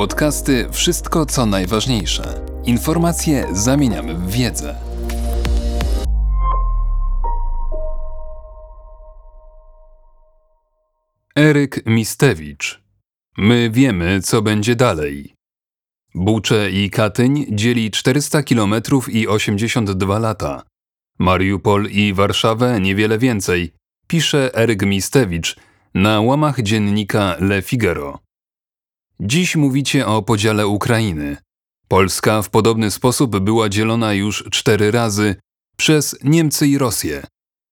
Podcasty Wszystko co najważniejsze. Informacje zamieniamy w wiedzę. Eryk Mistewicz. My wiemy, co będzie dalej. Bucze i Katyń dzieli 400 km i 82 lata. Mariupol i Warszawę niewiele więcej, pisze Eryk Mistewicz na łamach dziennika Le Figaro. Dziś mówicie o podziale Ukrainy. Polska w podobny sposób była dzielona już cztery razy przez Niemcy i Rosję.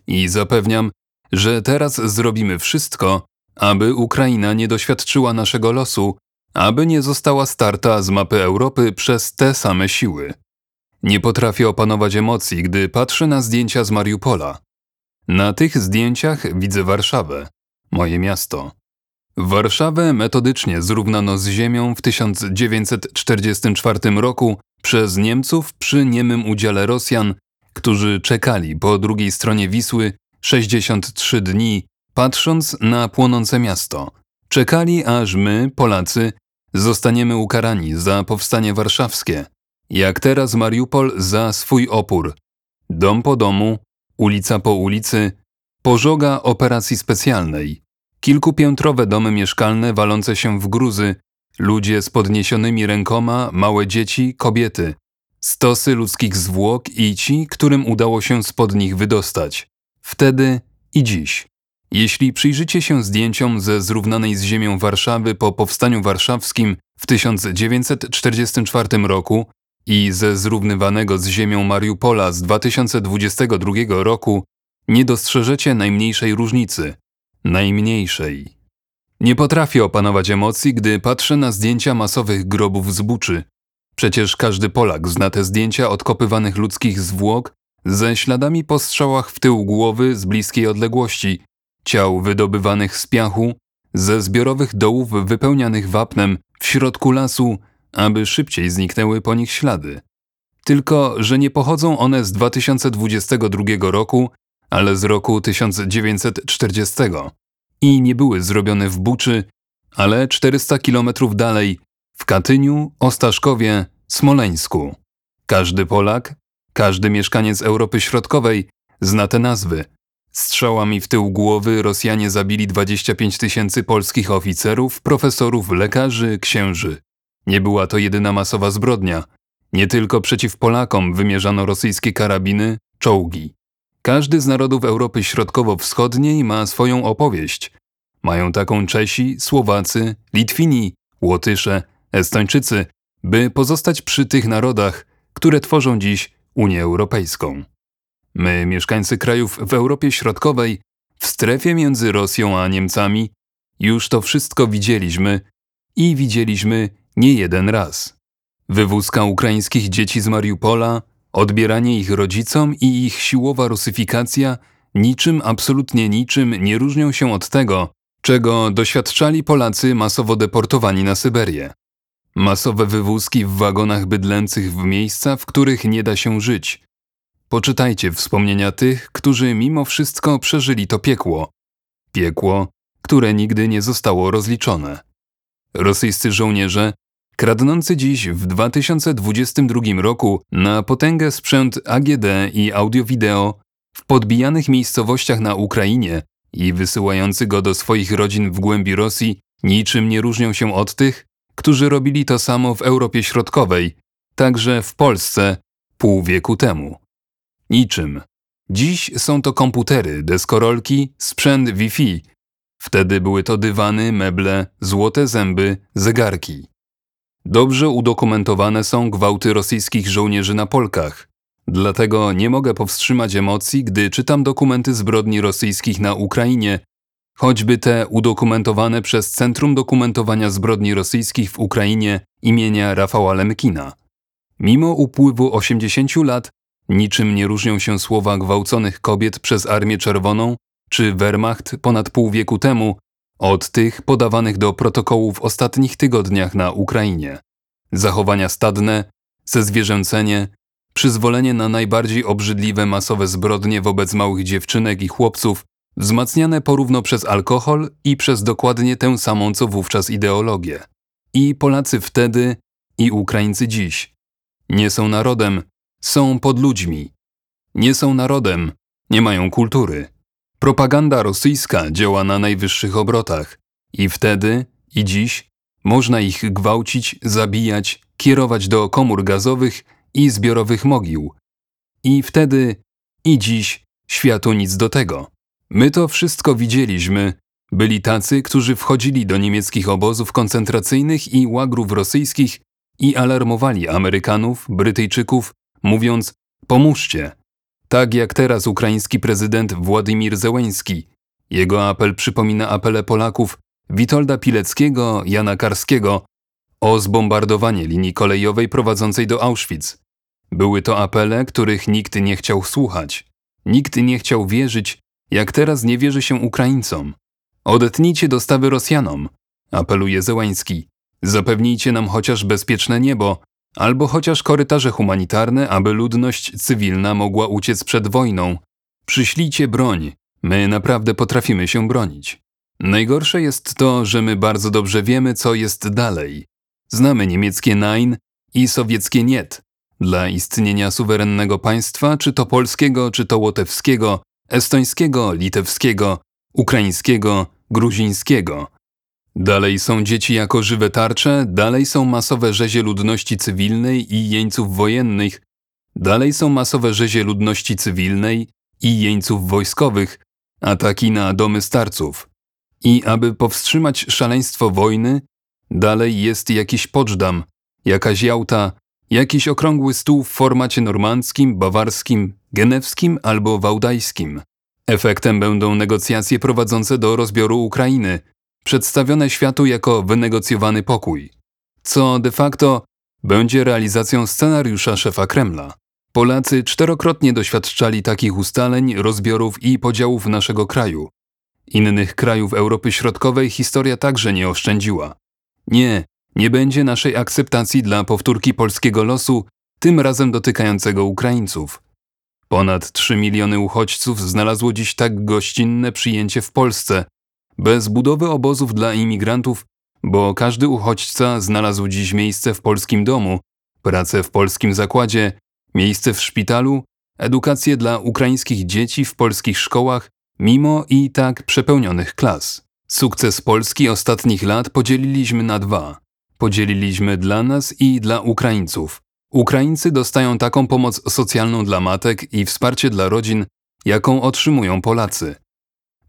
I zapewniam, że teraz zrobimy wszystko, aby Ukraina nie doświadczyła naszego losu, aby nie została starta z mapy Europy przez te same siły. Nie potrafię opanować emocji, gdy patrzę na zdjęcia z Mariupola. Na tych zdjęciach widzę Warszawę, moje miasto. Warszawę metodycznie zrównano z ziemią w 1944 roku przez Niemców przy niemym udziale Rosjan, którzy czekali po drugiej stronie Wisły 63 dni, patrząc na płonące miasto. Czekali, aż my, Polacy, zostaniemy ukarani za powstanie warszawskie, jak teraz Mariupol za swój opór. Dom po domu, ulica po ulicy, pożoga operacji specjalnej, kilkupiętrowe domy mieszkalne walące się w gruzy, ludzie z podniesionymi rękoma, małe dzieci, kobiety, stosy ludzkich zwłok i ci, którym udało się spod nich wydostać. Wtedy i dziś. Jeśli przyjrzycie się zdjęciom ze zrównanej z ziemią Warszawy po powstaniu warszawskim w 1944 roku i ze zrównywanego z ziemią Mariupola z 2022 roku, nie dostrzeżecie najmniejszej różnicy. Najmniejszej. Nie potrafię opanować emocji, gdy patrzę na zdjęcia masowych grobów z Buczy. Przecież każdy Polak zna te zdjęcia odkopywanych ludzkich zwłok ze śladami po strzałach w tył głowy z bliskiej odległości, ciał wydobywanych z piachu, ze zbiorowych dołów wypełnianych wapnem w środku lasu, aby szybciej zniknęły po nich ślady. Tylko, że nie pochodzą one z 2022 roku, ale z roku 1940 i nie były zrobione w Buczy, ale 400 kilometrów dalej, w Katyniu, Ostaszkowie, Smoleńsku. Każdy Polak, każdy mieszkaniec Europy Środkowej zna te nazwy. Strzałami w tył głowy Rosjanie zabili 25 tysięcy polskich oficerów, profesorów, lekarzy, księży. Nie była to jedyna masowa zbrodnia. Nie tylko przeciw Polakom wymierzano rosyjskie karabiny, czołgi. Każdy z narodów Europy Środkowo-Wschodniej ma swoją opowieść. Mają taką Czesi, Słowacy, Litwini, Łotysze, Estończycy, by pozostać przy tych narodach, które tworzą dziś Unię Europejską. My, mieszkańcy krajów w Europie Środkowej, w strefie między Rosją a Niemcami, już to wszystko widzieliśmy i widzieliśmy nie jeden raz. Wywózka ukraińskich dzieci z Mariupola, odbieranie ich rodzicom i ich siłowa rusyfikacja niczym, absolutnie niczym nie różnią się od tego, czego doświadczali Polacy masowo deportowani na Syberię. Masowe wywózki w wagonach bydlęcych w miejsca, w których nie da się żyć. Poczytajcie wspomnienia tych, którzy mimo wszystko przeżyli to piekło. Piekło, które nigdy nie zostało rozliczone. Rosyjscy żołnierze, kradnący dziś w 2022 roku na potęgę sprzęt AGD i audio-wideo w podbijanych miejscowościach na Ukrainie i wysyłający go do swoich rodzin w głębi Rosji, niczym nie różnią się od tych, którzy robili to samo w Europie Środkowej, także w Polsce pół wieku temu. Niczym. Dziś są to komputery, deskorolki, sprzęt Wi-Fi. Wtedy były to dywany, meble, złote zęby, zegarki. Dobrze udokumentowane są gwałty rosyjskich żołnierzy na Polkach. Dlatego nie mogę powstrzymać emocji, gdy czytam dokumenty zbrodni rosyjskich na Ukrainie, choćby te udokumentowane przez Centrum Dokumentowania Zbrodni Rosyjskich w Ukrainie imienia Rafała Lemkina. Mimo upływu 80 lat, niczym nie różnią się słowa gwałconych kobiet przez Armię Czerwoną czy Wehrmacht ponad pół wieku temu od tych podawanych do protokołu w ostatnich tygodniach na Ukrainie. Zachowania stadne, zezwierzęcenie, przyzwolenie na najbardziej obrzydliwe masowe zbrodnie wobec małych dziewczynek i chłopców, wzmacniane porówno przez alkohol i przez dokładnie tę samą co wówczas ideologię. I Polacy wtedy, i Ukraińcy dziś. Nie są narodem, są pod ludźmi. Nie są narodem, nie mają kultury. Propaganda rosyjska działa na najwyższych obrotach. I wtedy, i dziś, można ich gwałcić, zabijać, kierować do komór gazowych i zbiorowych mogił. I wtedy, i dziś, światu nic do tego. My to wszystko widzieliśmy. Byli tacy, którzy wchodzili do niemieckich obozów koncentracyjnych i łagrów rosyjskich i alarmowali Amerykanów, Brytyjczyków, mówiąc: Pomóżcie. Tak jak teraz ukraiński prezydent Władimir Zełeński. Jego apel przypomina apele Polaków Witolda Pileckiego, Jana Karskiego o zbombardowanie linii kolejowej prowadzącej do Auschwitz. Były to apele, których nikt nie chciał słuchać. Nikt nie chciał wierzyć, jak teraz nie wierzy się Ukraińcom. Odetnijcie dostawy Rosjanom, apeluje Zełański. Zapewnijcie nam chociaż bezpieczne niebo, albo chociaż korytarze humanitarne, aby ludność cywilna mogła uciec przed wojną. Przyślijcie broń, my naprawdę potrafimy się bronić. Najgorsze jest to, że my bardzo dobrze wiemy, co jest dalej. Znamy niemieckie Nein i sowieckie Niet. Dla istnienia suwerennego państwa, czy to polskiego, czy to łotewskiego, estońskiego, litewskiego, ukraińskiego, gruzińskiego. Dalej są dzieci jako żywe tarcze, dalej są masowe rzezie ludności cywilnej i jeńców wojennych, dalej są masowe rzezie ludności cywilnej i jeńców wojskowych, ataki na domy starców. I aby powstrzymać szaleństwo wojny, dalej jest jakiś Poczdam, jakaś Jałta, jakiś okrągły stół w formacie normandzkim, bawarskim, genewskim albo wałdajskim. Efektem będą negocjacje prowadzące do rozbioru Ukrainy, przedstawione światu jako wynegocjowany pokój, co de facto będzie realizacją scenariusza szefa Kremla. Polacy czterokrotnie doświadczali takich ustaleń, rozbiorów i podziałów naszego kraju. Innych krajów Europy Środkowej historia także nie oszczędziła. Nie, nie będzie naszej akceptacji dla powtórki polskiego losu, tym razem dotykającego Ukraińców. Ponad 3 miliony uchodźców znalazło dziś tak gościnne przyjęcie w Polsce, bez budowy obozów dla imigrantów, bo każdy uchodźca znalazł dziś miejsce w polskim domu, pracę w polskim zakładzie, miejsce w szpitalu, edukację dla ukraińskich dzieci w polskich szkołach, mimo i tak przepełnionych klas. Sukces Polski ostatnich lat podzieliliśmy na dwa. Podzieliliśmy dla nas i dla Ukraińców. Ukraińcy dostają taką pomoc socjalną dla matek i wsparcie dla rodzin, jaką otrzymują Polacy.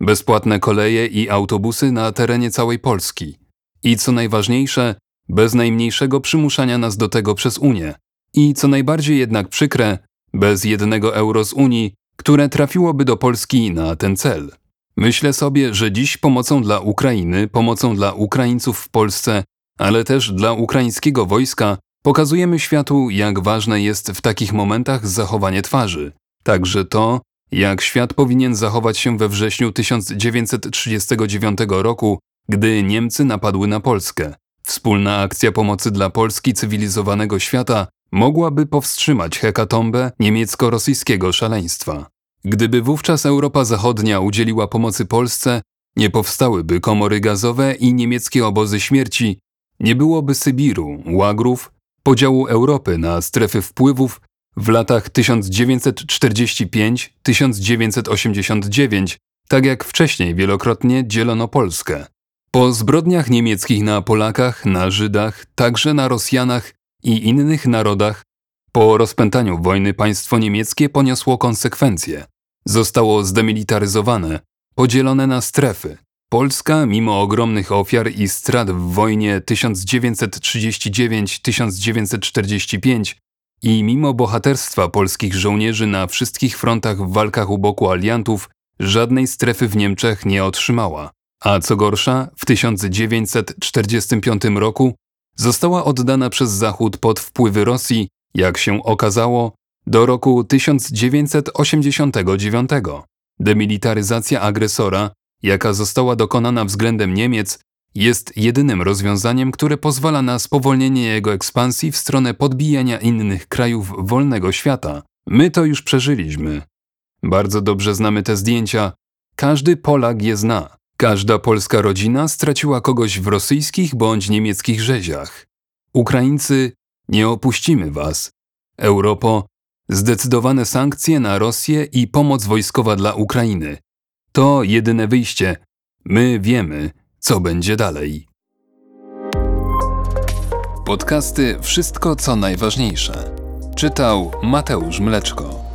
Bezpłatne koleje i autobusy na terenie całej Polski. I co najważniejsze, bez najmniejszego przymuszania nas do tego przez Unię. I co najbardziej jednak przykre, bez jednego euro z Unii, które trafiłoby do Polski na ten cel. Myślę sobie, że dziś pomocą dla Ukrainy, pomocą dla Ukraińców w Polsce, ale też dla ukraińskiego wojska pokazujemy światu, jak ważne jest w takich momentach zachowanie twarzy. Także to, jak świat powinien zachować się we wrześniu 1939 roku, gdy Niemcy napadły na Polskę. Wspólna akcja pomocy dla Polski cywilizowanego świata mogłaby powstrzymać hekatombę niemiecko-rosyjskiego szaleństwa. Gdyby wówczas Europa Zachodnia udzieliła pomocy Polsce, nie powstałyby komory gazowe i niemieckie obozy śmierci, nie byłoby Sybiru, łagrów, podziału Europy na strefy wpływów w latach 1945-1989, tak jak wcześniej wielokrotnie dzielono Polskę. Po zbrodniach niemieckich na Polakach, na Żydach, także na Rosjanach i innych narodach, po rozpętaniu wojny państwo niemieckie poniosło konsekwencje. Zostało zdemilitaryzowane, podzielone na strefy. Polska, mimo ogromnych ofiar i strat w wojnie 1939-1945 i mimo bohaterstwa polskich żołnierzy na wszystkich frontach w walkach u boku aliantów, żadnej strefy w Niemczech nie otrzymała. A co gorsza, w 1945 roku została oddana przez Zachód pod wpływy Rosji, jak się okazało, do roku 1989. Demilitaryzacja agresora, jaka została dokonana względem Niemiec, jest jedynym rozwiązaniem, które pozwala na spowolnienie jego ekspansji w stronę podbijania innych krajów wolnego świata. My to już przeżyliśmy. Bardzo dobrze znamy te zdjęcia. Każdy Polak je zna. Każda polska rodzina straciła kogoś w rosyjskich bądź niemieckich rzeziach. Ukraińcy, nie opuścimy was. Europo, zdecydowane sankcje na Rosję i pomoc wojskowa dla Ukrainy. To jedyne wyjście. My wiemy, co będzie dalej. Podcasty Wszystko co najważniejsze. Czytał Mateusz Mleczko.